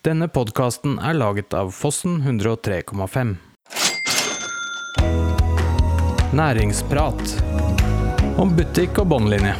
Denne podkasten er laget av Fossen 103,5. Næringsprat om butikk og båndlinje.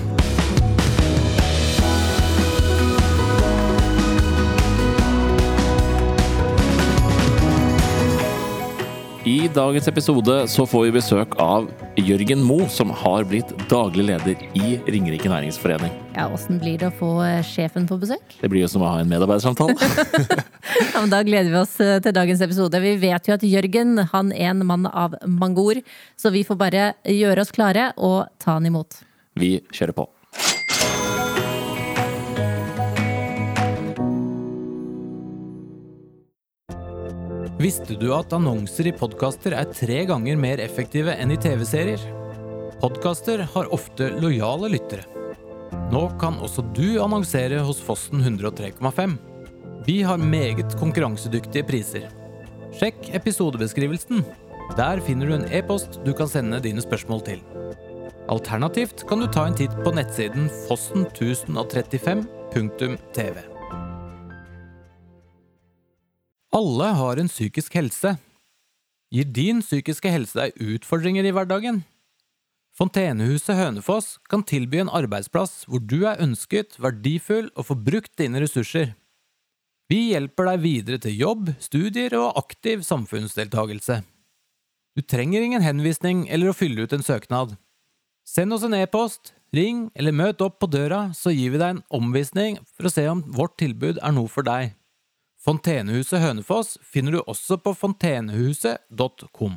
Dagens episode så får vi besøk av Jørgen Mo, som har blitt daglig leder i Ringerike næringsforening. Ja, Åssen blir det å få eh, sjefen på besøk? Det blir jo som å ha en medarbeidersamtale. Ja, men Da gleder vi oss eh, til dagens episode. Vi vet jo at Jørgen han er en mann av mange ord, så vi får bare gjøre oss klare og ta han imot. Vi kjører på. Visste du at annonser i podkaster er tre ganger mer effektive enn i TV-serier? Podkaster har ofte lojale lyttere. Nå kan også du annonsere hos Fossen 103,5. Vi har meget konkurransedyktige priser. Sjekk episodebeskrivelsen. Der finner du en e-post du kan sende dine spørsmål til. Alternativt kan du ta en titt på nettsiden fossen1035.tv. Alle har en psykisk helse. Gir din psykiske helse deg utfordringer i hverdagen? Fontenehuset Hønefoss kan tilby en arbeidsplass hvor du er ønsket, verdifull og får brukt dine ressurser. Vi hjelper deg videre til jobb, studier og aktiv samfunnsdeltagelse. Du trenger ingen henvisning eller å fylle ut en søknad. Send oss en e-post, ring eller møt opp på døra, så gir vi deg en omvisning for å se om vårt tilbud er noe for deg. Fontenehuset Hønefoss finner du også på fontenehuset.com.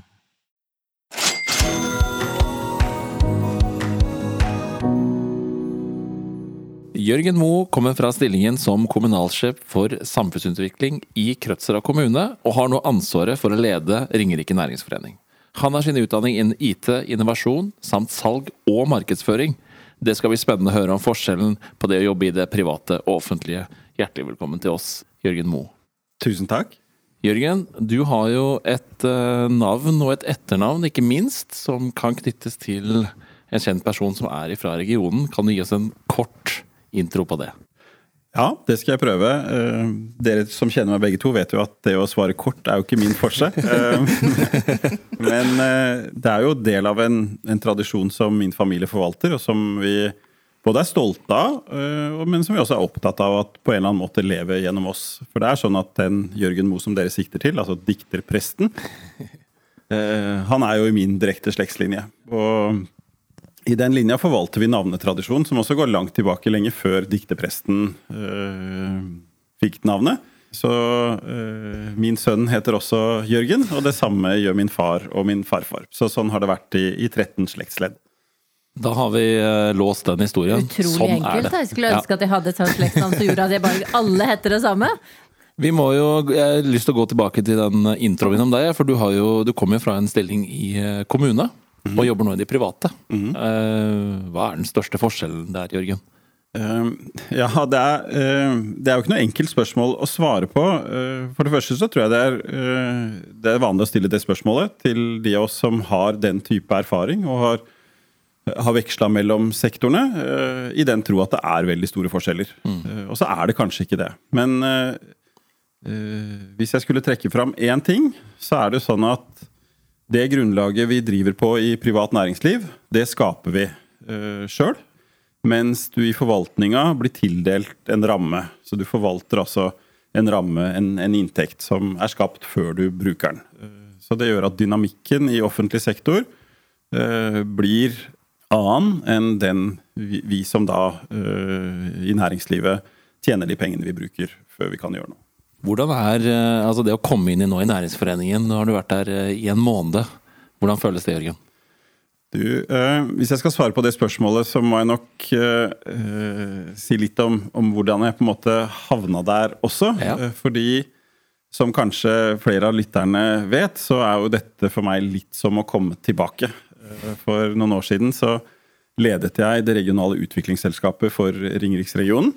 Jørgen Mo kommer fra stillingen som kommunalsjef for samfunnsutvikling i Krødsherad kommune, og har nå ansvaret for å lede Ringerike næringsforening. Han har sin utdanning innen IT, innovasjon samt salg og markedsføring. Det skal bli spennende å høre om forskjellen på det å jobbe i det private og offentlige. Hjertelig velkommen til oss, Jørgen Mo. Tusen takk. Jørgen, du har jo et eh, navn og et etternavn, ikke minst, som kan knyttes til en kjent person som er fra regionen. Kan du gi oss en kort intro på det? Ja, det skal jeg prøve. Eh, Dere som kjenner meg begge to, vet jo at det å svare kort er jo ikke min forse. Eh, Men det er jo del av en, en tradisjon som min familie forvalter, og som vi både er stolte av, eh, men som vi også er opptatt av at på en eller annen måte lever gjennom oss. For det er sånn at den Jørgen Moe som dere sikter til, altså dikterpresten, eh, han er jo i min direkte slektslinje. Og i den linja forvalter vi navnetradisjon, som også går langt tilbake, lenge før dikterpresten øh, fikk navnet. Så øh, min sønn heter også Jørgen, og det samme gjør min far og min farfar. Så sånn har det vært i, i 13 slektsledd. Da har vi eh, låst den historien. Utrolig sånn enkelt. er det. Jeg skulle Ja. ønske at jeg hadde et sånt slektsnavn som gjorde at jeg bare alle heter det samme. Vi må jo, Jeg har lyst til å gå tilbake til den introen om deg, for du, har jo, du kommer jo fra en stilling i eh, kommune. mm. Og jobber nå i det private. Eh, Hva er den største forskjellen der, Jørgen? Eh, ja, det er, eh, det er jo ikke noe enkelt spørsmål å svare på. Eh, for det første så tror jeg det er, eh, det er vanlig å stille det spørsmålet til de av oss som har den type erfaring og har, har veksla mellom sektorene, eh, i den tro at det er veldig store forskjeller. Mm. og så er det kanskje ikke det. Men eh, eh, hvis jeg skulle trekke fram én ting, så er det sånn at det grunnlaget vi driver på i privat næringsliv, det skaper vi uh, sjøl. Mens du i forvaltninga blir tildelt en ramme. Så du forvalter altså en ramme, en, en inntekt, som er skapt før du bruker den. Eh, Så det gjør at dynamikken i offentlig sektor eh, blir annen enn den vi, vi som da eh, i næringslivet tjener de pengene vi bruker før vi kan gjøre noe. Hvordan er eh, altså det å komme inn i nå i næringsforeningen? Nå har du vært der eh, i en måned. Hvordan føles det, Jørgen? Du, eh, hvis jeg skal svare på det spørsmålet, så må jeg nok eh, eh, si litt om, om hvordan jeg på en måte havna der også. Ja. Fordi som kanskje flere av lytterne vet, så er jo dette for meg litt som å komme tilbake. For noen år siden så ledet jeg det regionale utviklingsselskapet for Ringeriksregionen.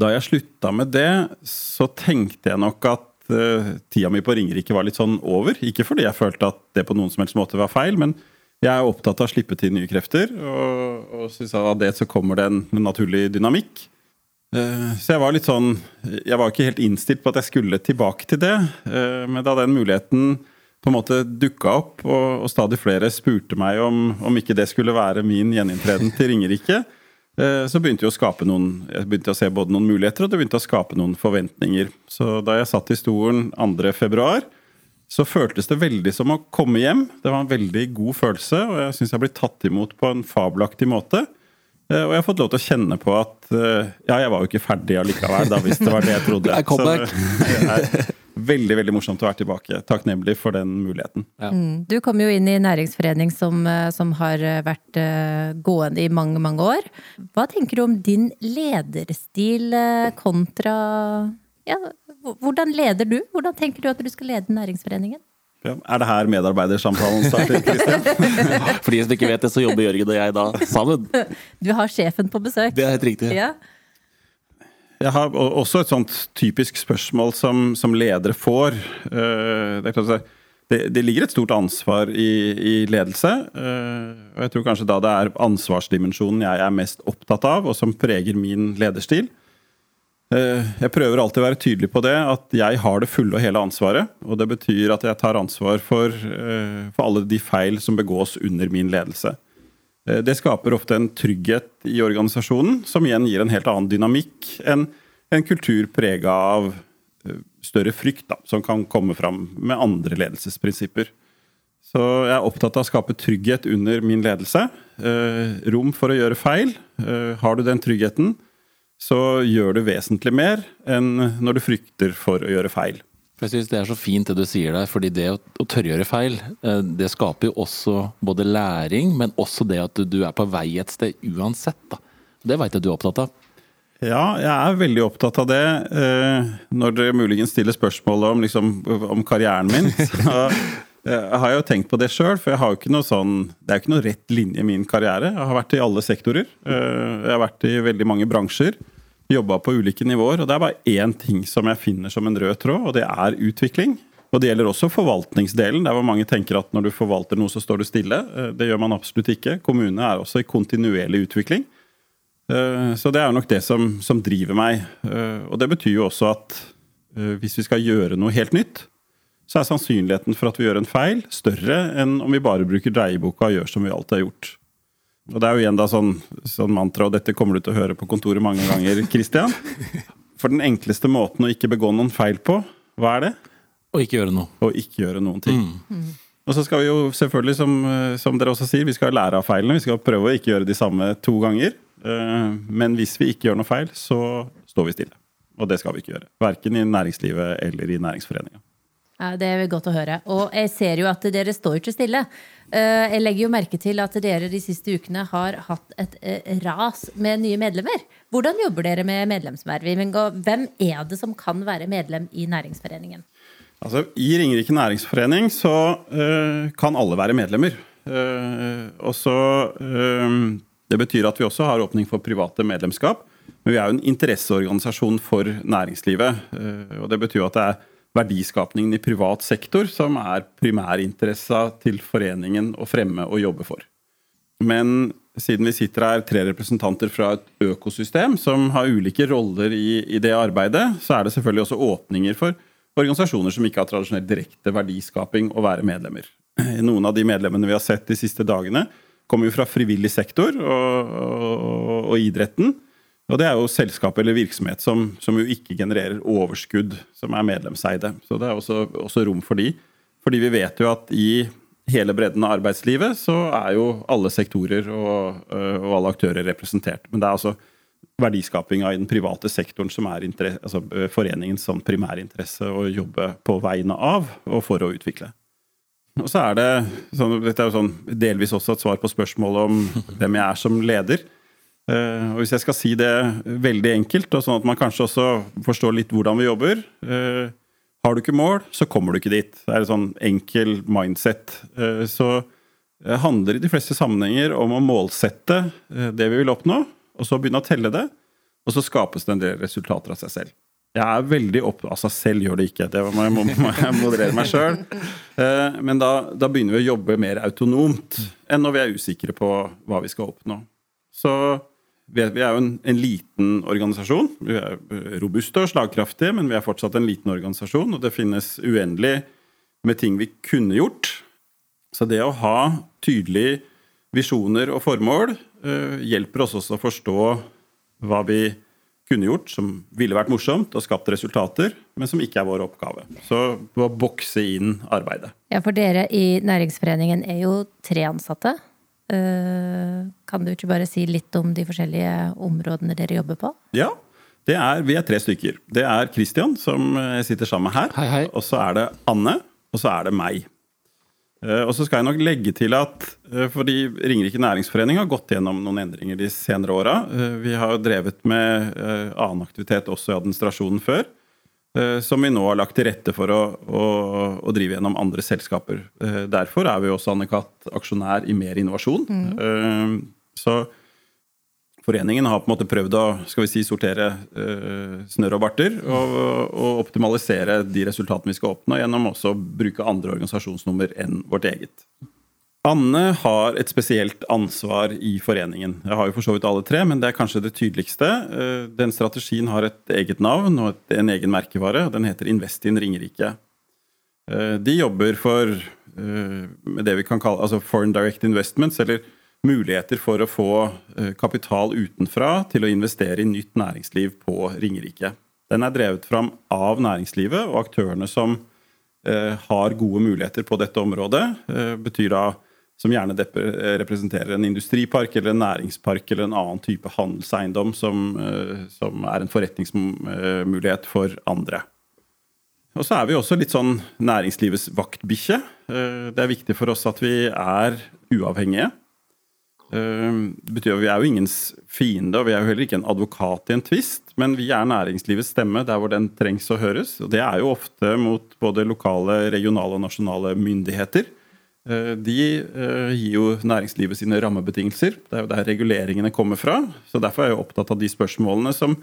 Da jeg slutta med det, så tenkte jeg nok at eh, tida mi på Ringerike var litt sånn over. Ikke fordi jeg følte at det på noen som helst måte var feil, men jeg er opptatt av å slippe til nye krefter, og, og syns av det så kommer det en naturlig dynamikk. Eh, så jeg var litt sånn Jeg var ikke helt innstilt på at jeg skulle tilbake til det. Eh, men da den muligheten på en måte dukka opp, og, og, stadig flere spurte meg om, om ikke det skulle være min gjeninntreden til Ringerike, eh, så begynte jeg å skape noen Jeg begynte å se både noen muligheter og det begynte å skape noen forventninger. Så da jeg satt i stolen 2.2, så føltes det veldig som å komme hjem. Det var en veldig god følelse, og jeg syns jeg ble tatt imot på en fabelaktig måte. Eh, og jeg har fått lov til å kjenne på at eh, ja, jeg var jo ikke ferdig allikevel, da, hvis det var det jeg trodde. Så det er veldig veldig morsomt å være tilbake. Takknemlig for den muligheten. Ja. Mm. Du kom jo inn i næringsforening som, eh, som, har vært gående i mange, mange år. Hva tenker du om din lederstil kontra ja, Hvordan leder du? Hvordan tenker du at du skal lede næringsforeningen? Ja, er det her medarbeidersamtalen starter, Kristian? For de som ikke vet det, så jobber Jørgen og jeg da sammen. Du har sjefen på besøk. Det er helt riktig. Ja. Jeg har også et sånt typisk spørsmål som, som ledere får. Eh, det, det, det, ligger et stort ansvar i, i ledelse. Eh, og jeg tror kanskje da det er ansvarsdimensjonen jeg er mest opptatt av, og som preger min lederstil. Eh, jeg prøver alltid å være tydelig på det, at jeg har det fulle og hele ansvaret. Og det betyr at jeg tar ansvar for, for alle de feil som begås under min ledelse. Eh, det skaper ofte en trygghet i organisasjonen, som igjen gir en helt annen dynamikk enn en kultur prega av større frykt, da, som kan komme fram med andre ledelsesprinsipper. Så jeg er opptatt av å skape trygghet under min ledelse. rom for å gjøre feil. har du den tryggheten, så gjør du vesentlig mer enn når du frykter for å gjøre feil. Jeg synes Det er så fint det du sier der, fordi det å, å tørre å gjøre feil, eh, det skaper jo også både læring, men også det at du er på vei et sted uansett. Da. Det veit jeg du er opptatt av. Ja, jeg er veldig opptatt av det. Eh, når dere muligens stiller spørsmål om, liksom, om karrieren min, så jeg har jo tenkt på det sjøl, for jeg har jo ikke noe sånn, det er jo ikke noe rett linje i min karriere. Jeg har vært i alle sektorer. Eh, jeg har vært i veldig mange bransjer. Jobba på ulike nivåer. Og det er bare én ting som jeg finner som en rød tråd, og det er utvikling. Og det gjelder også forvaltningsdelen, der hvor mange tenker at når du forvalter noe, så står du stille. Eh, det gjør man absolutt ikke. Kommunene er også i kontinuerlig utvikling. Eh, så det er nok det som, som driver meg. Og det betyr jo også at hvis vi skal gjøre noe helt nytt, så er sannsynligheten for at vi gjør en feil, større enn om vi bare bruker dreieboka og gjør som vi alltid har gjort. Og Det er jo igjen da sånn, sånn mantra, og dette kommer du til å høre på kontoret mange ganger, Christian. For den enkleste måten å ikke begå noen feil på, hva er det? Å ikke gjøre noe. Å ikke gjøre noen ting. Mm. Og så skal vi jo selvfølgelig, som, som, dere også sier, vi skal lære av feilene. Vi skal prøve å ikke gjøre de samme to ganger. Eh, men hvis vi ikke gjør noe feil, så står vi stille. Og det skal vi ikke gjøre. Verken i næringslivet eller i næringsforeninga. Det er godt å høre. Og jeg ser jo at dere står ikke stille. Eh, jeg legger jo merke til at dere de siste ukene har hatt et eh, ras med nye medlemmer. Hvordan jobber dere med medlemsverving, hvem er det som kan være medlem i næringsforeningen? Altså, I Ringerike næringsforening så uh, kan alle være medlemmer. Uh, og så uh, Det betyr at vi også har åpning for private medlemskap. Men vi er jo en interesseorganisasjon for næringslivet. og Det betyr at det er verdiskapningen i privat sektor som er primærinteressa til foreningen å fremme og jobbe for. Men siden vi sitter her tre representanter fra et økosystem som har ulike roller i, i det arbeidet, så er det selvfølgelig også åpninger for organisasjoner som ikke har tradisjonell direkte verdiskaping å være medlemmer. Noen av de medlemmene vi har sett de siste dagene, kommer jo fra frivillig sektor og, og, og idretten. Og det er jo selskap eller virksomhet som, som, jo ikke genererer overskudd, som er medlemseide. Så det er også, også, rom for de. Fordi vi vet jo at i hele bredden av arbeidslivet så er jo alle sektorer og, øh, og alle aktører representert. Men det er altså verdiskapinga i den private sektoren som er altså øh, foreningens sånn primærinteresse å jobbe på vegne av og for å utvikle. Og så er det sånn, Dette er jo sånn delvis også et svar på spørsmålet om hvem jeg er som leder. Eh, og Hvis jeg skal si det veldig enkelt, og sånn at man kanskje også forstår litt hvordan vi jobber eh, Har du ikke mål, så kommer du ikke dit. Det er et sånn enkel mindset. Eh, så det handler i de fleste sammenhenger om å målsette det vi vil oppnå, og så begynne å telle det. Og så skapes det en del resultater av seg selv. Jeg er veldig opp... Altså, selv gjør det ikke, det jeg, må, må jeg moderere meg sjøl. Men da, da, begynner vi å jobbe mer autonomt enn når vi er usikre på hva vi skal oppnå. Så vi er, jo en, en, liten organisasjon. Vi er robuste og slagkraftige, men vi er fortsatt en liten organisasjon. Og det finnes uendelig med ting vi kunne gjort. Så det å ha tydelige visjoner og formål uh, hjelper oss også å forstå hva vi kunne gjort, som ville vært morsomt og skapt resultater, men som ikke er vår oppgave. Så å bokse inn arbeidet. Ja, for dere i Næringsforeningen er jo tre ansatte. Eh, kan du ikke bare si litt om de forskjellige områdene dere jobber på? Ja, er, vi er tre stykker. Det er Christian, som sitter sammen her. Hei, hei. Og så er det Anne, og så er det meg. Eh, og så skal jeg nok legge til at eh, fordi Ringerike næringsforening har gått gjennom noen endringer de senere åra. Vi har drevet med annen aktivitet også i administrasjonen før. Eh, som vi nå har lagt til rette for å, å, å drive gjennom andre selskaper. Eh, derfor er vi også Anne-Kat. aksjonær i Mer innovasjon. Mm. Så foreningen har på en måte prøvd å skal vi si, sortere snørr og barter og, og, optimalisere de resultatene vi skal oppnå, gjennom også å bruke andre organisasjonsnummer enn vårt eget. Anne har et spesielt ansvar i foreningen. Jeg har jo for så vidt alle tre, men det er kanskje det tydeligste. Eh, den strategien har et eget navn og en egen merkevare. Den heter Investin Ringerike. Eh, de jobber for eh, det vi kan kalle altså foreign direct investments, eller muligheter for å få kapital utenfra til å investere i nytt næringsliv på Ringerike. Den er drevet fram av næringslivet og aktørene som har gode muligheter på dette området. betyr da som gjerne representerer en industripark eller en næringspark eller en annen type handelseiendom som, eh, som er en forretningsmulighet for andre. Og så er vi også litt sånn næringslivets vaktbikkje. Eh, det er viktig for oss at vi er uavhengige. Eh, det betyr at Vi er jo ingens fiende, og vi er jo heller ikke en advokat i en tvist, men vi er næringslivets stemme der hvor den trengs å høres. Og Det er jo ofte mot både lokale, regionale og nasjonale myndigheter. Eh, de eh, gir jo næringslivet sine rammebetingelser. Det er jo der reguleringene kommer fra. Så Derfor er jeg opptatt av de spørsmålene som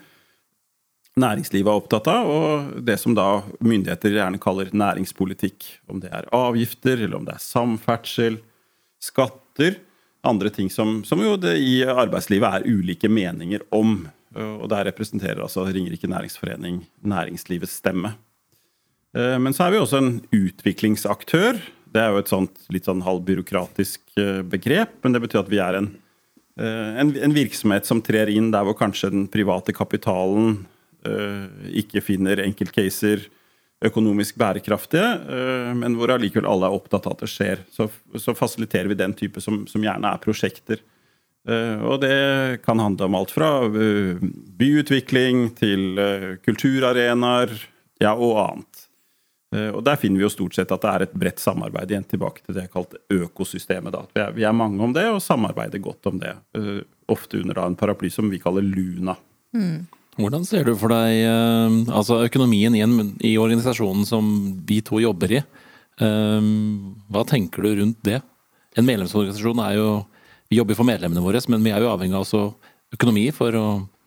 næringslivet er opptatt av, og det som da myndigheter gjerne kaller næringspolitikk. Om det er avgifter, eller om det er samferdsel, skatter, andre ting som, som jo det i arbeidslivet er ulike meninger om. Og der representerer altså Ringerike næringsforening næringslivets stemme. Eh, men så er vi også en utviklingsaktør det er jo et sånt litt sånn halvbyråkratisk eh, begrep, men det betyr at vi er en, eh, en, en, virksomhet som trer inn der hvor kanskje den private kapitalen uh, ikke finner enkeltcaser økonomisk bærekraftige, men hvor allikevel alle er opptatt av at det skjer. Så, så fasiliterer vi den type som, som gjerne er prosjekter. Og det kan handle om alt fra byutvikling til kulturarenaer ja, og annet. Eh, og Der finner vi jo stort sett at det er et bredt samarbeid. igjen tilbake til det jeg kalte økosystemet. Vi er, vi er, mange om det og samarbeider godt om det. Uh, ofte under da en paraply som vi kaller Luna. Mm. Hvordan ser du for deg uh, altså økonomien i, en, i, organisasjonen som vi to jobber i? Uh, hva tenker du rundt det? En medlemsorganisasjon er jo Vi jobber for medlemmene våre, men vi er jo avhengig av økonomi for å,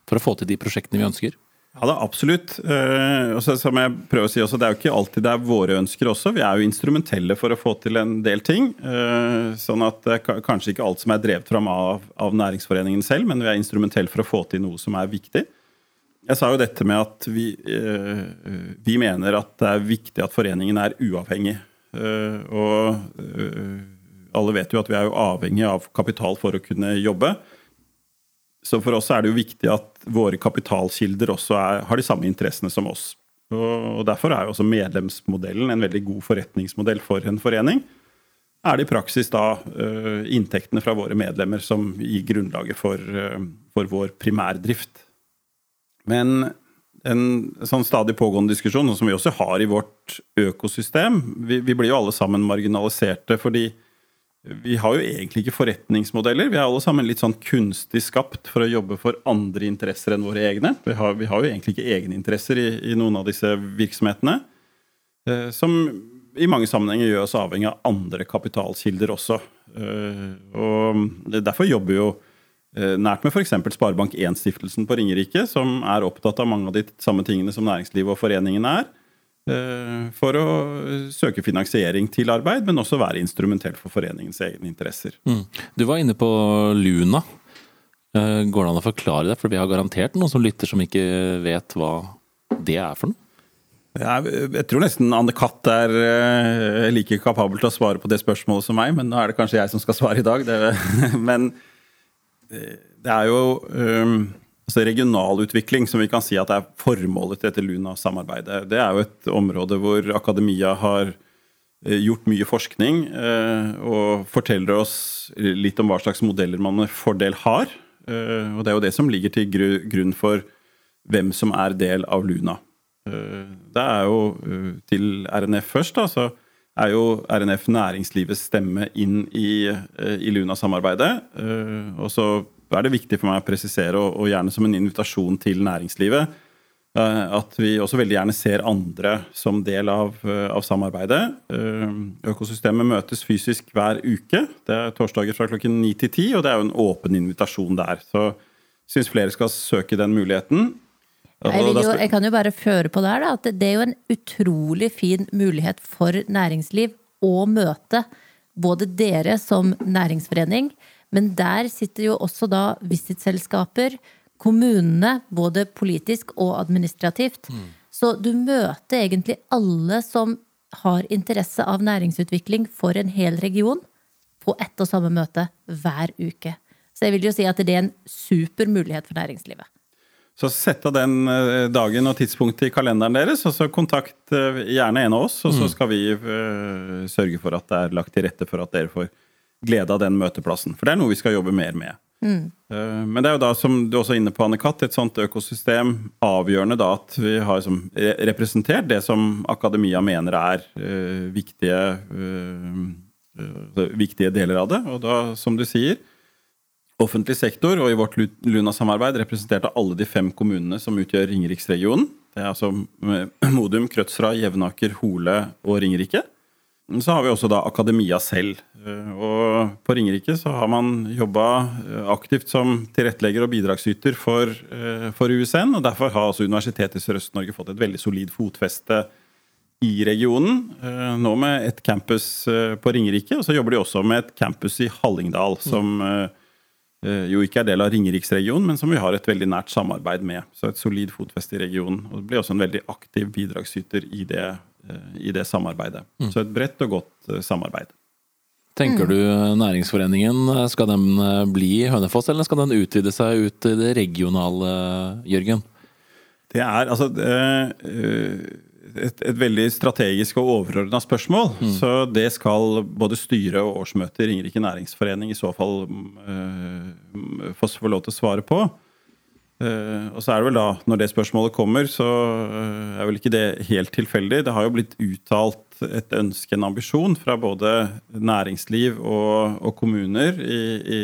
for å få til de prosjektene vi ønsker. Ja, er absolutt. Uh, som jeg prøver å si også, Det er jo ikke alltid det er våre ønsker også. Vi er jo instrumentelle for å få til en del ting. Uh, sånn at det er kanskje ikke alt som er drevet fram av, av, næringsforeningen selv, men vi er instrumentelle for å få til noe som er viktig. Jeg sa jo dette med at vi, uh, vi mener at det er viktig at foreningen er uavhengig. og alle vet jo at vi er jo avhengig av kapital for å kunne jobbe. Så for oss er det jo viktig at våre kapitalkilder også er, har de samme interessene som oss. Og Derfor er jo også medlemsmodellen en veldig god forretningsmodell for en forening. Er det i praksis da uh, inntektene fra våre medlemmer som gir grunnlaget for, uh, for vår primærdrift. Men en sånn stadig pågående diskusjon, som vi også har i vårt økosystem Vi, vi blir jo alle sammen marginaliserte fordi vi har jo egentlig ikke forretningsmodeller. Vi er alle sammen litt sånn kunstig skapt for å jobbe for andre interesser enn våre egne. Vi har, vi har jo egentlig ikke egeninteresser i, i noen av disse virksomhetene. Eh, som i mange sammenhenger gjør oss avhengig av andre kapitalkilder også. Eh, og Derfor jobber vi jo eh, nært med f.eks. Sparebank1-stiftelsen på Ringerike, som er opptatt av mange av de samme tingene som næringslivet og foreningen er. Eh, for å søke finansiering til arbeid, men også være instrumentell for foreningens egne interesser. Mm. Du var inne på Luna. Eh, Går det an å forklare det? For vi har garantert noen som lytter som ikke vet hva det er for noe. Jeg, tror nesten Anne Katt er eh, like kapabel til å svare på det spørsmålet som meg, men nå er det kanskje jeg som skal svare i dag. Det, men det er jo altså regional utvikling som vi kan si at er formålet til dette Luna-samarbeidet. Det er jo et område hvor akademia har eh, gjort mye forskning eh, og forteller oss litt om hva slags modeller man med fordel har. Eh, og det er jo det som ligger til grunn for hvem som er del av Luna. Det er jo til RNF først, da, så er jo RNF næringslivets stemme inn i, i Luna-samarbeidet. Og så er det viktig for meg å presisere, og og gjerne som en invitasjon til næringslivet, eh, at vi også veldig gjerne ser andre som del av, eh, av samarbeidet. Eh, Økosystemet møtes fysisk hver uke. Det er torsdager fra klokken 9 til 10, og det er jo en åpen invitasjon der. Så jeg syns flere skal søke den muligheten. Jeg, jo, jeg kan jo bare føre på der da, at det er jo en utrolig fin mulighet for næringsliv å møte både dere som næringsforening, men der sitter jo også da visitselskaper, kommunene, både politisk og administrativt. Så du møter egentlig alle som har interesse av næringsutvikling for en hel region, på ett og samme møte hver uke. Så jeg vil jo si at det er en super mulighet for næringslivet. Så sett av den eh, dagen og tidspunktet i kalenderen deres, og så kontakt eh, gjerne en av oss, og så skal vi eh, sørge for at det er lagt til rette for at dere får glede av den møteplassen. For det er noe vi skal jobbe mer med. Mm. Men det er jo da, som du også er inne på, Anne-Kat., et sånt økosystem avgjørende da at vi har som representert det som akademia mener er uh, viktige, uh, uh, viktige deler av det. Og da, som du sier, offentlig sektor, og i vårt Luna-samarbeid representerte alle de fem kommunene som utgjør Ringeriksregionen. Det er altså eh, Modum, Krødsra, Jevnaker, Hole og Ringerike. Så har vi også da akademia selv. Eh, Og på Ringerike så har man jobba aktivt som tilrettelegger og bidragsyter for, eh, for USN, og derfor har altså Universitetet i Sørøst-Norge fått et veldig solid fotfeste i regionen. eh, Nå med et campus eh, på Ringerike, og så jobber de også med et campus i Hallingdal, som eh, eh, jo ikke er del av Ringeriksregionen, men som vi har et veldig nært samarbeid med. Så et solid fotfeste i regionen. Og det blir også en veldig aktiv bidragsyter i det, eh, i det samarbeidet. Så et bredt og godt eh, samarbeid. Tenker du næringsforeningen, skal den eh, bli i Hønefoss, eller skal den utvide seg ut i det regionale, Jørgen? Det er altså eh, et, et veldig strategisk og overordna spørsmål. Så det skal både styre og årsmøtet i Ringerike næringsforening i så fall eh, få få lov til å svare på. Eh, og så er det vel da, når det spørsmålet kommer, så eh, er vel ikke det helt tilfeldig. Det har jo blitt uttalt et ønske, en ambisjon, fra både næringsliv og, og kommuner i, i,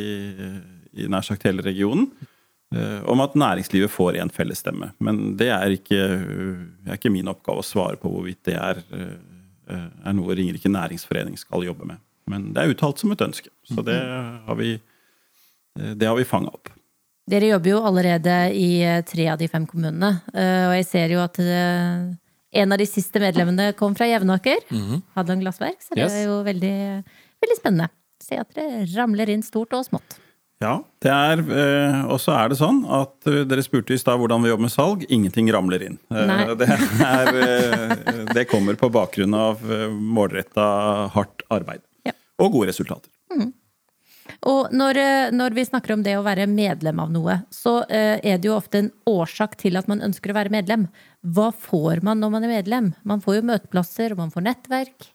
i nær sagt hele regionen uh, om at næringslivet får en fellesstemme. Men det er ikke, er ikke min oppgave å svare på hvorvidt det er, er noe Ringerike næringsforening skal jobbe med. Men det er uttalt som et ønske, så det har vi, det vi fanga opp. Dere jobber jo allerede i eh, tre av de fem kommunene, eh, og jeg ser jo at eh, en av de siste medlemmene kom fra Jevnaker. Hadeland Glassverk, så det Yes. er jo veldig, veldig spennende. Se at dere ramler inn stort og smått. Ja, det er, og så er det sånn at dere spurte i stad hvordan vi jobber med salg. Ingenting ramler inn. Det, er, det kommer på bakgrunn av målretta, hardt arbeid. Ja. Og gode resultater. Og når, eh, når vi snakker om det å være medlem av noe, så eh, er det jo ofte en årsak til at man ønsker å være medlem. Hva får man når man er medlem? Man får jo møteplasser, og man får nettverk.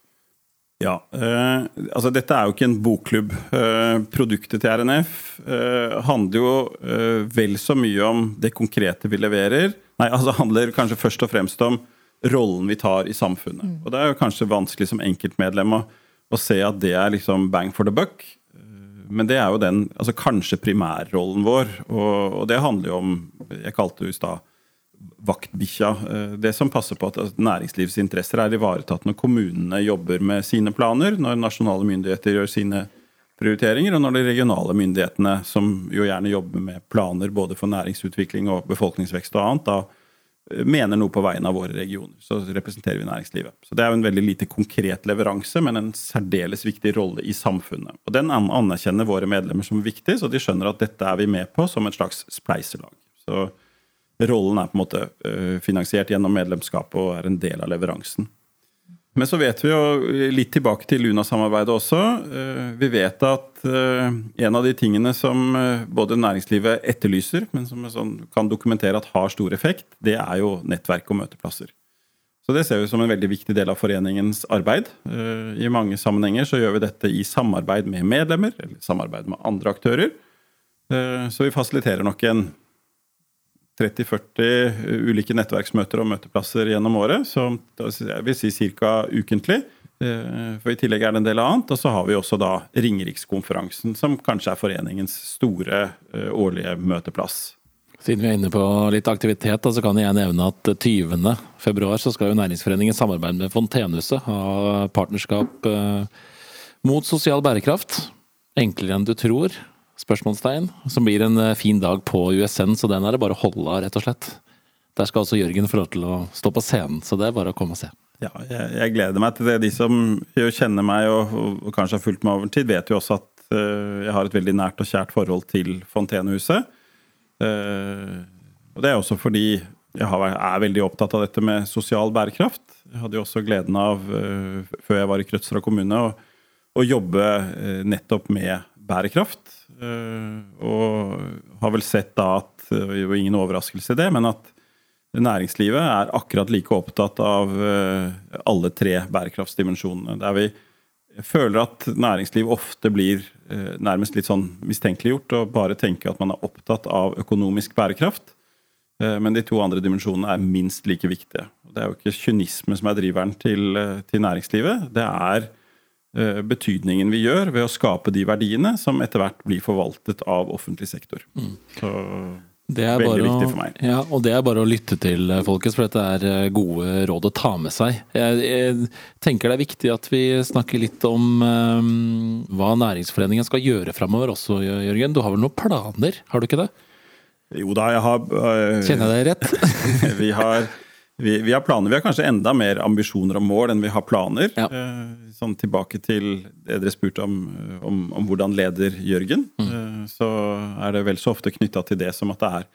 Ja, eh, altså Dette er jo ikke en bokklubb. Eh, produktet til RNF eh, handler jo eh, vel så mye om det konkrete vi leverer. Nei, altså handler kanskje først og fremst om rollen vi tar i samfunnet. Og Det er jo kanskje vanskelig som enkeltmedlem å, å se at det er liksom bang for the buck. Men det er jo den altså kanskje primærrollen vår, og, og det handler jo om Jeg kalte det i stad vaktbikkja. eh, Det som passer på at næringslivets interesser er ivaretatt når kommunene jobber med sine planer, når nasjonale myndigheter gjør sine prioriteringer, og når de regionale myndighetene, som jo gjerne jobber med planer både for næringsutvikling og befolkningsvekst og annet, da mener noe på vegne av våre regioner. Så representerer vi næringslivet. Så Det er jo en veldig lite konkret leveranse, men en særdeles viktig rolle i samfunnet. Og Den anerkjenner våre medlemmer som viktig, så de skjønner at dette er vi med på som et slags spleiselag. Så rollen er på en måte øh, finansiert gjennom medlemskapet og er en del av leveransen. Men så vet vi jo litt tilbake til Luna-samarbeidet også. Øh, vi vet at øh, en av de tingene som både næringslivet etterlyser, men som sånn kan dokumentere at har stor effekt, det er jo nettverk og møteplasser. Så det ser vi som en veldig viktig del av foreningens arbeid. I mange sammenhenger så gjør vi dette i samarbeid med medlemmer, eller samarbeid med andre aktører. Så vi fasiliterer nok en 30-40 ulike nettverksmøter og møteplasser gjennom året. Så jeg vil si ca. ukentlig. Eh, for I tillegg er det en del annet. Og så har vi også da Ringerikskonferansen, som kanskje er foreningens store eh, årlige møteplass. Siden vi er inne på litt aktivitet, så kan jeg nevne at 20. februar skal jo Næringsforeningen samarbeide med Fontenehuset ha partnerskap eh, mot sosial bærekraft. Enklere enn du tror spørsmålstegn. Som blir en eh, fin dag på USN, så den er det bare å holde av, rett og slett. Der skal også Jørgen få lov til å stå på scenen, så det er bare å komme og se. Ja, jeg, jeg gleder meg til det. De som kjenner meg og, og, kanskje har fulgt meg over tid, vet jo også at uh, jeg har et veldig nært og kjært forhold til Fontenehuset. Uh, og det er også fordi jeg har, er veldig opptatt av dette med sosial bærekraft. Jeg hadde jo også gleden av, uh, før jeg var i Krødsherad kommune, å, å jobbe nettopp med bærekraft. Eh, og har vel sett da at Det var jo ingen overraskelse i det, men at næringslivet er akkurat like opptatt av eh, alle tre bærekraftsdimensjonene. Der vi føler at næringsliv ofte blir eh, nærmest litt sånn mistenkeliggjort og bare tenker at man er opptatt av økonomisk bærekraft. Men de to andre dimensjonene er minst like viktige. Det er jo ikke kynisme som er driveren til, til næringslivet. Det er Eh, betydningen vi gjør ved å skape de verdiene som etter hvert blir forvaltet av offentlig sektor. Mm. Så det er veldig viktig for meg. Ja, og det er bare å lytte til, eh, folkens, for dette er eh, gode råd å ta med seg. Jeg, jeg tenker det er viktig at vi snakker litt om um, hva Næringsforeningen skal gjøre framover også, Jørgen. Du har vel noen planer, har du ikke det? Jo da, jeg har uh, Kjenner jeg deg rett? vi har vi, vi, har planer. Vi har kanskje enda mer ambisjoner og mål enn vi har planer. Ja. Eh, sånn tilbake til det dere spurte om, om, om hvordan leder Jørgen. Mm. Eh, så er det vel så ofte knytta til det som at det er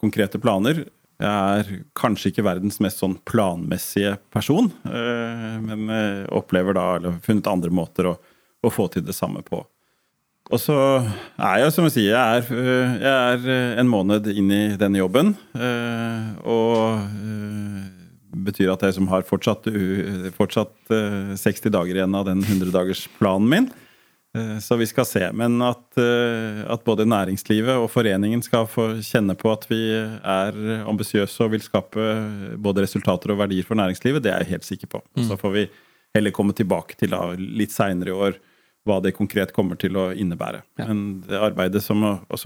konkrete planer. Jeg er kanskje ikke verdens mest sånn planmessige person, eh, men opplever da, eller funnet andre måter å, å få til det samme på. Og så er jeg, som jeg sier, jeg er, jeg er, en måned inn i denne jobben. Og betyr at jeg som har fortsatt, fortsatt 60 dager igjen av den 100-dagersplanen min. Så vi skal se. Men at, at, både næringslivet og foreningen skal få kjenne på at vi er ambisiøse og vil skape både resultater og verdier for næringslivet, det er jeg helt sikker på. Mm. Så får vi heller komme tilbake til da, litt seinere i år hva det konkret kommer til å innebære. Ja. Men det arbeidet som å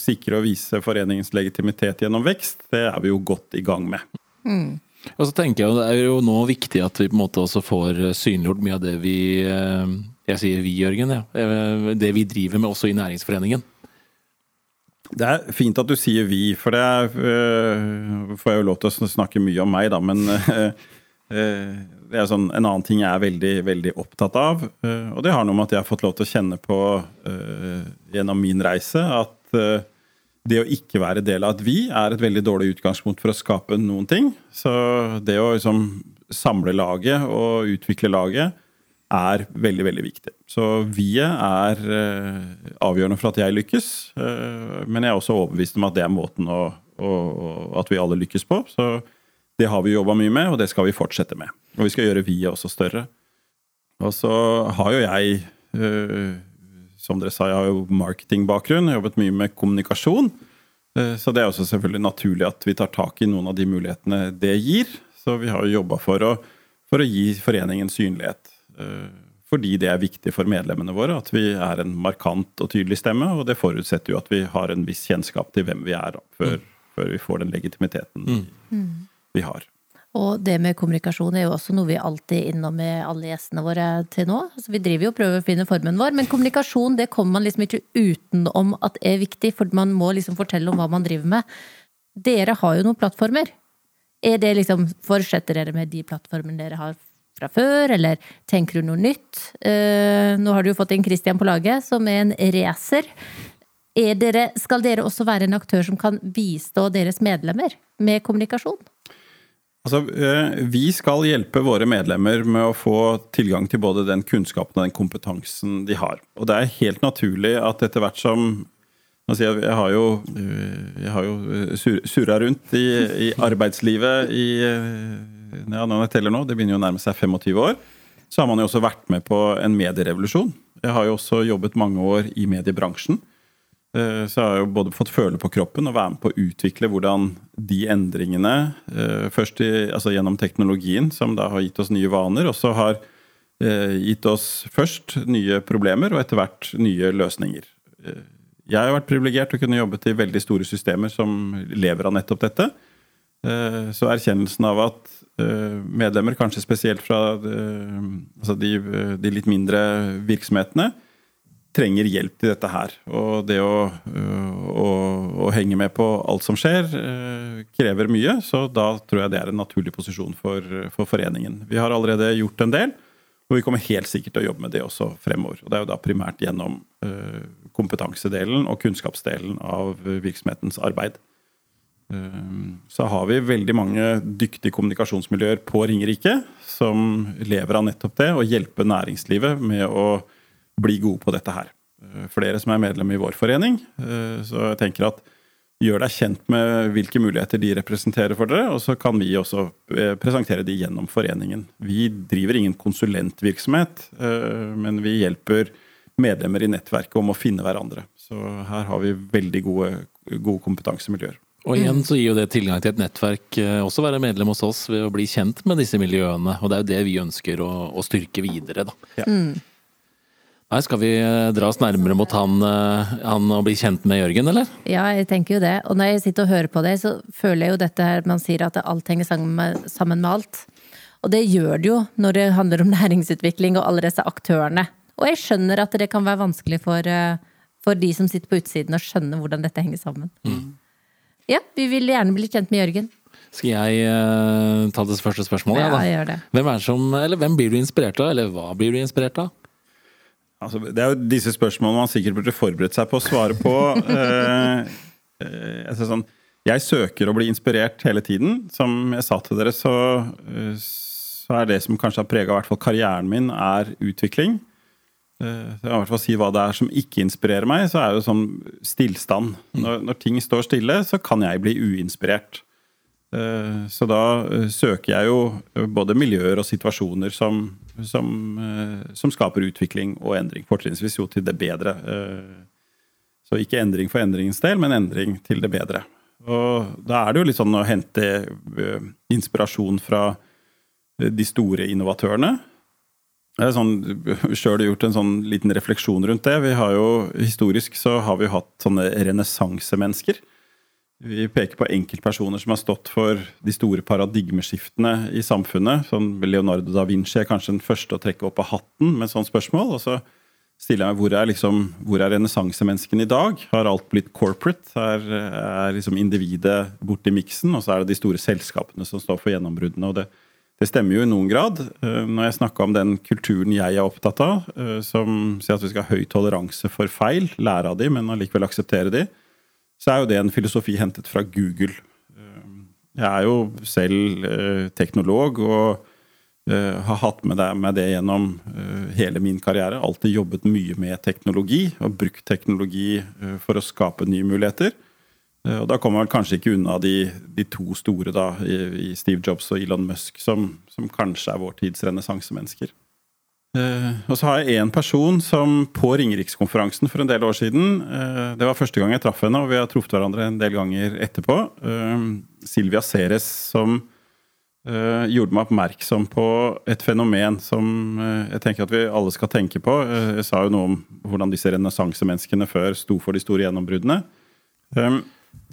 sikre og vise foreningens legitimitet gjennom vekst, det er vi jo godt i gang med. Mm. Og så tenker jeg Det er jo nå viktig at vi på en måte også får synliggjort mye av det vi eh, Jeg sier vi, Jørgen. Ja, eh, det vi driver med også i Næringsforeningen. Det er fint at du sier vi, for det er, øh, får jeg jo lov til å snakke mye om meg, da. Men øh, det er sånn, en annen ting jeg er veldig, veldig opptatt av. øh, og det har noe med at jeg har fått lov til å kjenne på gjennom min reise at det å ikke være del av et vi er et veldig dårlig utgangspunkt for å skape noen ting. Så det å liksom samle laget og utvikle laget er veldig, veldig viktig. Så vi-et er avgjørende for at jeg lykkes. men jeg er også overbevist om at det er måten å, å, at vi alle lykkes på. Så det har vi jobba mye med, og det skal vi fortsette med. Og vi skal gjøre VIA også større. Og så har jo jeg, øh, som dere sa, jeg har jo marketingbakgrunn, jobbet mye med kommunikasjon. Øh, så det er også selvfølgelig naturlig at vi tar tak i noen av de mulighetene det gir. Så vi har jo jobba for, for, å gi foreningen synlighet. Øh, fordi det er viktig for medlemmene våre at vi er en markant og tydelig stemme. Og det forutsetter jo at vi har en viss kjennskap til hvem vi er, da, før, mm. før vi får den legitimiteten. Mm vi har. Og det med kommunikasjon er jo også noe vi alltid er innom med alle gjestene våre til nå. Altså, vi driver jo og prøver å finne formen vår, men kommunikasjon det kommer man liksom ikke utenom at er viktig, for man må liksom fortelle om hva man driver med. Dere har jo noen plattformer. Er det liksom, Fortsetter dere med de plattformene dere har fra før, eller tenker du noe nytt? Eh, nå har du jo fått inn Christian på laget, som er en racer. Er dere, skal dere også være en aktør som kan bistå deres medlemmer med kommunikasjon? Altså, eh, Vi skal hjelpe våre medlemmer med å få tilgang til både den kunnskapen og den kompetansen de har. Og det er helt naturlig at etter hvert som jeg, har jo, eh, jeg har jo eh, surra rundt i, i, arbeidslivet i ja, når jeg teller nå, det begynner jo å nærme seg 25 år. Så har man jo også vært med på en medierevolusjon. Jeg har jo også jobbet mange år i mediebransjen. Eh, så jeg har jo både fått føle på kroppen og være med på å utvikle hvordan de endringene, eh, først i, altså gjennom teknologien, som da har gitt oss nye vaner, også har eh, gitt oss først nye problemer og etter hvert nye løsninger. Jeg har vært privilegert og kunne jobbe til veldig store systemer som lever av nettopp dette. Så erkjennelsen av at medlemmer, kanskje spesielt fra altså de, de litt mindre virksomhetene, trenger hjelp til dette her. Og det å, øh, å, å, henge med på alt som skjer, øh, krever mye. Så da tror jeg det er en naturlig posisjon for, for foreningen. Vi har allerede gjort en del, og vi kommer helt sikkert til å jobbe med det også fremover. Og det er jo da primært gjennom øh, kompetansedelen og kunnskapsdelen av virksomhetens arbeid. Så har vi veldig mange dyktige kommunikasjonsmiljøer på Ringerike som lever av nettopp det, å hjelpe næringslivet med å bli gode på dette her. Eh, flere som er medlem i vår forening. Eh, så jeg tenker at gjør deg kjent med hvilke muligheter de representerer for dere, og så kan vi også eh, presentere de gjennom foreningen. Vi driver ingen konsulentvirksomhet, men vi hjelper medlemmer i nettverket om å finne hverandre. Så her har vi veldig gode, gode kompetansemiljøer. Og igjen så gir jo det tilgang til et nettverk, også være medlem hos oss ved å bli kjent med disse miljøene. Og det er jo det vi ønsker å, å styrke videre, da. Ja. Mm. Nei, Skal vi eh, dra oss nærmere mot han, eh, han og bli kjent med Jørgen, eller? Ja, jeg tenker jo det. Og når jeg sitter og hører på det, så føler jeg jo dette her man sier at alt henger sammen med, sammen med alt. Og det gjør det jo når det handler om næringsutvikling og alle disse aktørene. Og jeg skjønner at det kan være vanskelig for, eh, for de som sitter på utsiden å skjønne hvordan dette henger sammen. Mm. Ja, vi vil gjerne bli kjent med Jørgen. Skal jeg uh, ta det første spørsmålet? Ja, ja gjør det. Hvem, som, hvem blir du inspirert av, eller hva blir du inspirert av? Altså, det er jo disse spørsmålene man sikkert burde forberedt seg på å svare på. eh, eh, sånn, jeg søker å bli inspirert hele tiden. Som jeg sa til dere, så, eh, så er det som kanskje har prega karrieren min, er utvikling. Eh, jeg kan i hvert fall si hva det er som ikke inspirerer meg, så er det sånn stillstand. Når, når ting står stille, så kan jeg bli uinspirert. Eh, så da eh, søker jeg jo både miljøer og situasjoner som som, eh, som skaper utvikling og endring. Fortrinnsvis jo til det bedre. Eh, så ikke endring for endringens del, men endring til det bedre. Og da er det jo litt sånn å hente eh, inspirasjon fra de store innovatørene. Jeg har sånn, sjøl gjort en sånn liten refleksjon rundt det. Vi har jo, Historisk så har vi hatt sånne renessansemennesker. Vi peker på enkeltpersoner som har stått for de store paradigmeskiftene i samfunnet. Sånn Leonardo da Vinci er kanskje den første å trekke opp av hatten med sånt spørsmål. Og så stiller jeg meg hvor er, liksom, er renessansemenneskene i dag? Har alt blitt corporate? Er, er liksom individet borte i miksen? Og så er det de store selskapene som står for gjennombruddene. og det, det stemmer jo i noen grad. Eh, når jeg snakka om den kulturen jeg er opptatt av, eh, som sier at vi skal ha høy toleranse for feil, lære av de, men allikevel akseptere de, så er jo det en filosofi hentet fra Google. Eh, jeg er jo selv eh, teknolog og eh, har hatt med det, gjennom hele min karriere. Alltid jobbet mye med teknologi og brukt teknologi for å skape nye muligheter. Og da kommer man kanskje ikke unna de, de to store, da, i, Steve Jobs og Elon Musk, som, som kanskje er vår tids renessansemennesker. Uh, og så har jeg én person som på Ringerikskonferansen for en del år siden uh, Det var første gang jeg traff henne, og vi har truffet hverandre en del ganger etterpå. Uh, Silvia Ceres, som gjorde meg oppmerksom på et fenomen som jeg tenker at vi alle skal tenke på. jeg sa jo noe om hvordan disse renessansemenneskene før sto for de store gjennombruddene.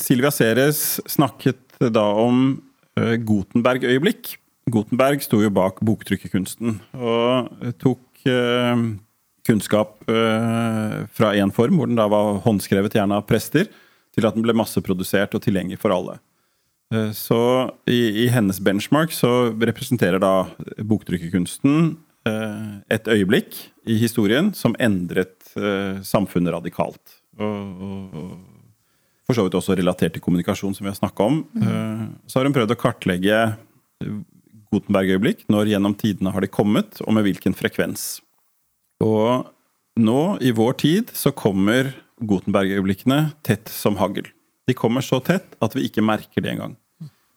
Silvia Ceres snakket da om Gutenberg-øyeblikk. Gutenberg sto jo bak boktrykkerkunsten og tok eh, kunnskap eh, fra én form, hvor den da var håndskrevet gjerne av prester, til at den ble masseprodusert og tilgjengelig for alle. Eh, Så i, i hennes benchmark så representerer da boktrykkerkunsten eh, et øyeblikk i historien som endret eh, samfunnet radikalt. Og, og, og for så vidt også relatert til kommunikasjon, som vi har snakka om. Eh, Så har hun prøvd å kartlegge Gutenberg-øyeblikk. Når gjennom tidene har de kommet, og med hvilken frekvens. Og nå, i vår tid, så kommer Gutenberg-øyeblikkene tett som hagl. De kommer så tett at vi ikke merker det engang.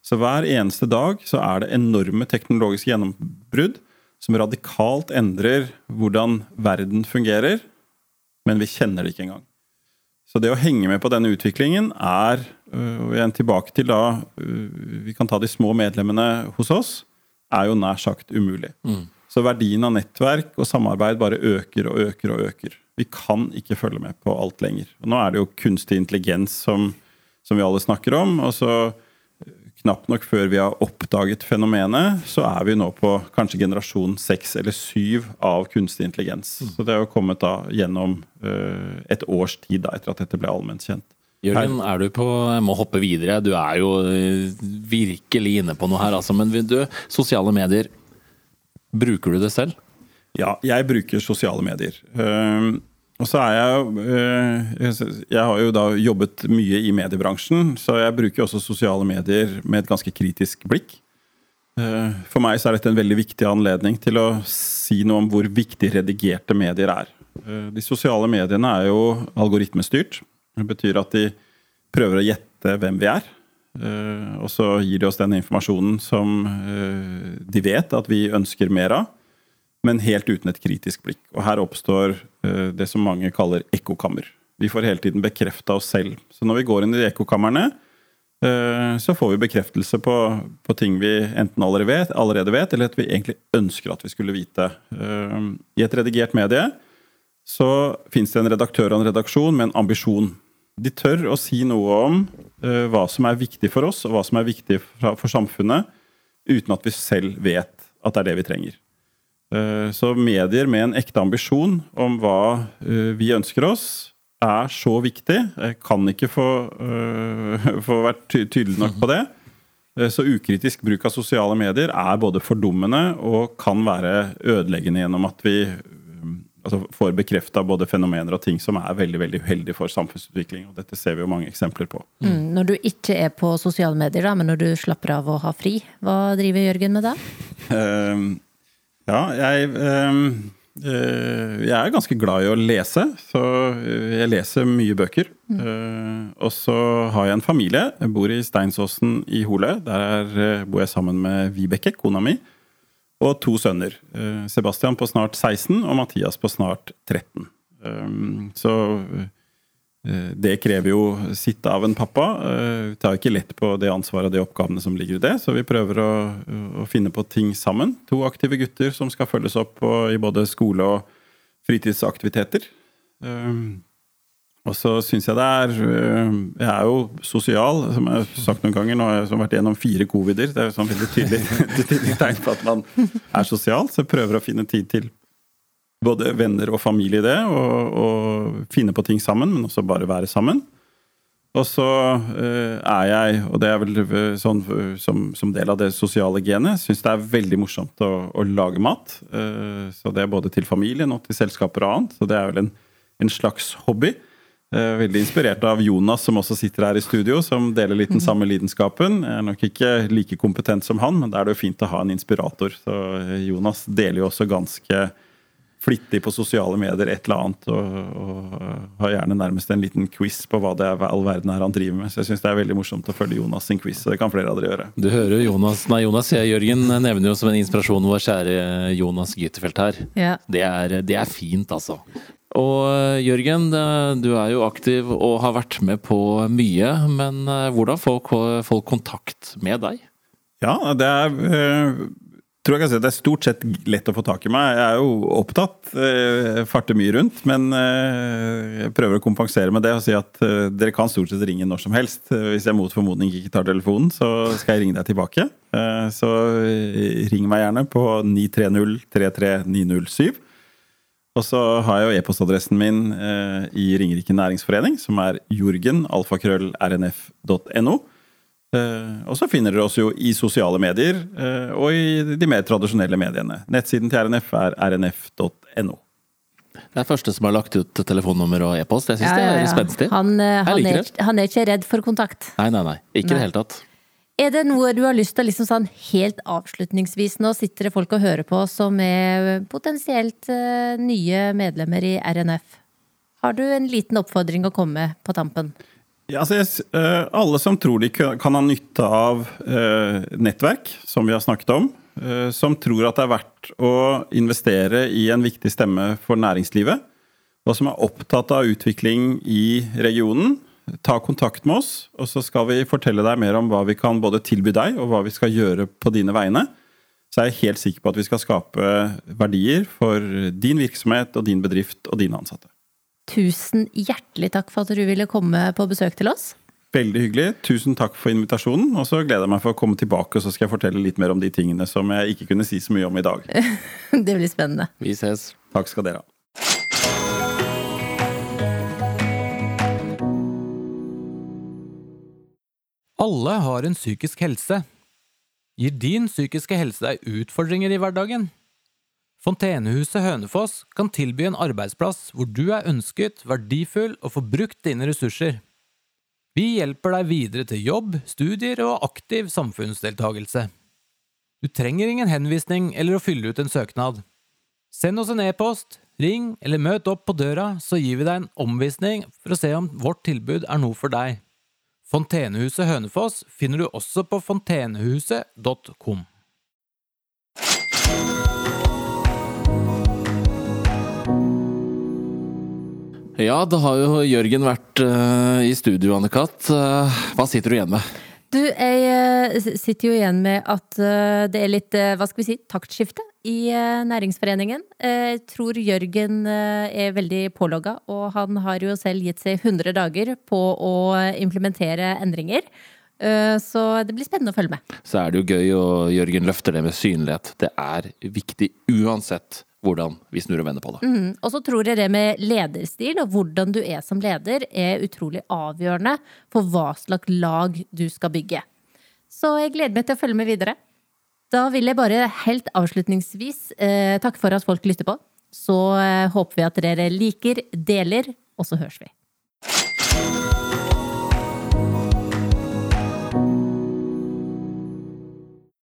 Så hver eneste dag så er det enorme teknologiske gjennombrudd som radikalt endrer hvordan verden fungerer, men vi kjenner det ikke engang. Så det å henge med på denne utviklingen er øh, og igjen tilbake til da øh, Vi kan ta de små medlemmene hos oss. Er jo nær sagt umulig. Så verdien av nettverk og samarbeid bare øker og øker og øker. Vi kan ikke følge med på alt lenger. Og nå er det jo kunstig intelligens som, som vi alle snakker om. og så Knapt nok før vi har oppdaget fenomenet, så er vi nå på kanskje generasjon seks eller syv av kunstig intelligens. Så det har jo kommet da gjennom uh, et års tid da, etter at dette ble allment kjent. Jørgen, er du på Jeg må hoppe videre. Du er jo eh, virkelig inne på noe her, altså. Men du, sosiale medier. Bruker du det selv? Ja, jeg bruker sosiale medier. Ehm, og så er jeg eh, Jeg har jo da jobbet mye i mediebransjen, så jeg bruker også sosiale medier med et ganske kritisk blikk. Eh, For meg så er dette en veldig viktig anledning til å si noe om hvor viktig redigerte medier er. Eh, De sosiale mediene er jo algoritmestyrt. Det betyr at de prøver å gjette hvem vi er. Eh, Og så gir de oss den informasjonen som eh, de vet at vi ønsker mer av men helt uten et kritisk blikk. Og her oppstår eh, det som mange kaller ekkokammer. Vi får hele tiden bekrefta oss selv. Så når vi går inn i de ekkokamrene, så får vi bekreftelse på, på ting vi enten allerede vet, allerede vet, eller at vi egentlig ønsker at vi skulle vite. I et redigert medie så fins det en redaktør og en redaksjon med en ambisjon. De tør å si noe om uh, hva som er viktig for oss, og hva som er viktig for, for samfunnet, uten at vi selv vet at det er det vi trenger. Uh, Så medier med en ekte ambisjon om hva uh, vi ønsker oss, er så viktig. Jeg kan ikke få, få vært ty- tydelig nok på det. Så ukritisk bruk av sosiale medier er både fordummende og kan være ødeleggende gjennom at vi altså, får bekrefta både fenomener og ting som er veldig veldig uheldige for samfunnsutvikling. og Dette ser vi jo mange eksempler på. Mm, når du ikke er på sosiale medier, da, men når du slapper av og har fri, hva driver Jørgen med da? Uh, ja, jeg uh, uh, Jeg er ganske glad i å lese, så jeg leser mye bøker. Eh, og så har jeg en familie. Jeg bor i Steinsåsen i Hole. Der er, eh, bor jeg sammen med Vibeke, kona mi, og to sønner. Eh, Sebastian på snart 16 og Mathias på snart 13. Ehm, så eh, det krever jo sitt av en pappa. Eh, Vi tar ikke lett på det ansvaret og de oppgavene som ligger i det, så vi prøver å, å finne på ting sammen. To aktive gutter som skal følges opp i både skole og fritidsaktiviteter. Og så syns jeg det er øh, Jeg er jo sosial, som jeg har sagt noen ganger. Nå har jeg vært gjennom fire covider. Det er jo sånn veldig tydelig, tydelig tegn på at man er sosial. Så jeg prøver å finne tid til både venner og familie i det, og, og finne på ting sammen, men også bare være sammen. Og så øh, er jeg, og det er vel øh, sånn som, som del av det sosiale genet, syns det er veldig morsomt å, å lage mat. Så det er både til familien og til selskaper og annet. Så det er vel en, en slags hobby. Eh, Veldig inspirert av Jonas, som også sitter her i studio, som deler litt den samme lidenskapen. Jeg er nok ikke like kompetent som han, men da er det jo fint å ha en inspirator. Så eh, Jonas deler jo også ganske flittig på sosiale medier et eller annet, og, og har gjerne nærmest en liten quiz på hva det er all verden er han driver med. Så jeg syns det er veldig morsomt å følge Jonas sin quiz, og det kan flere av dere gjøre. Du hører jo Jonas Nei, Jonas jeg, Jørgen nevner jo som en inspirasjon vår kjære Jonas Gytefelt her. Ja. Det er, det er fint, altså. Og eh, Jørgen, eh, du er jo aktiv og har vært med på mye, men eh, hvordan får folk kontakt med deg? Ja, det er tror jeg kan si at det er stort sett lett å få tak i meg. Jeg er jo opptatt, farter mye rundt, men jeg prøver å kompensere med det og si at dere kan stort sett ringe når som helst. Hvis jeg mot formodning ikke tar telefonen, så skal jeg ringe deg tilbake. Så ring meg gjerne på 930 33907. Og så har jeg jo e-postadressen min eh, i Ringerike næringsforening, som er jorgen.alfakrøll.rnf.no. Eh, og så finner dere oss jo i sosiale medier eh, og i de mer tradisjonelle mediene. Nettsiden til RNF er rnf.no. Det er første som har lagt ut telefonnummer og e-post. Jeg syns det er spenstig. Han, eh, han, er, han er ikke redd for kontakt. Nei, nei, nei. Ikke i det hele tatt. Er det noe du har lyst til liksom sånn helt avslutningsvis Nå sitter det folk og hører på som er potensielt eh, nye medlemmer i RNF. Har du en liten oppfordring å komme med på tampen? Ja, altså, eh, alle som tror de kan ha nytte av eh, nettverk, som vi har snakket om, som tror at det er verdt å investere i en viktig stemme for næringslivet, og som er opptatt av utvikling i regionen, ta kontakt med oss, og så skal vi fortelle deg mer om hva vi kan både tilby deg, og hva vi skal gjøre på dine vegne. Så er jeg helt sikker på at vi skal skape verdier for din virksomhet og din bedrift og dine ansatte. Tusen hjertelig takk for at du ville komme på besøk til oss. Veldig hyggelig. Tusen takk for invitasjonen. Og så gleder jeg meg for å komme tilbake og så skal jeg fortelle litt mer om de tingene som jeg ikke kunne si så mye om i dag. Det blir spennende. Vi ses. Takk skal dere ha. Alle har en psykisk helse. Gir din psykiske helse deg utfordringer i hverdagen? Fontenehuset Hønefoss kan tilby en arbeidsplass hvor du er ønsket, verdifull og får brukt dine ressurser. Vi hjelper deg videre til jobb, studier og aktiv samfunnsdeltagelse. Du trenger ingen henvisning eller å fylle ut en søknad. Send oss en e-post, ring eller møt opp på døra, så gir vi deg en omvisning for å se om vårt tilbud er noe for deg. Fontenehuset Hønefoss finner du også på fontenehuset.com. Ja, da har jo Jørgen vært uh, i studio, Anne-Kat. Uh, hva sitter du igjen med? Du, jeg eh, sitter jo igjen med at eh, det er litt, eh, hva skal vi si, taktskifte i næringsforeningen. Jeg tror Jørgen er veldig pålogga, og han har jo selv gitt seg 100 dager på å implementere endringer. Så det blir spennende å følge med. Så er det jo gøy, og Jørgen løfter det med synlighet. Det er viktig uansett hvordan vi snur og vender på det. Mm. Og så tror jeg det med lederstil og hvordan du er som leder, er utrolig avgjørende for hva slags lag du skal bygge. Så jeg gleder meg til å følge med videre. Da vil jeg bare helt avslutningsvis eh, takke for at folk lytter på. Så eh, håper vi at dere liker, deler, og så høres vi.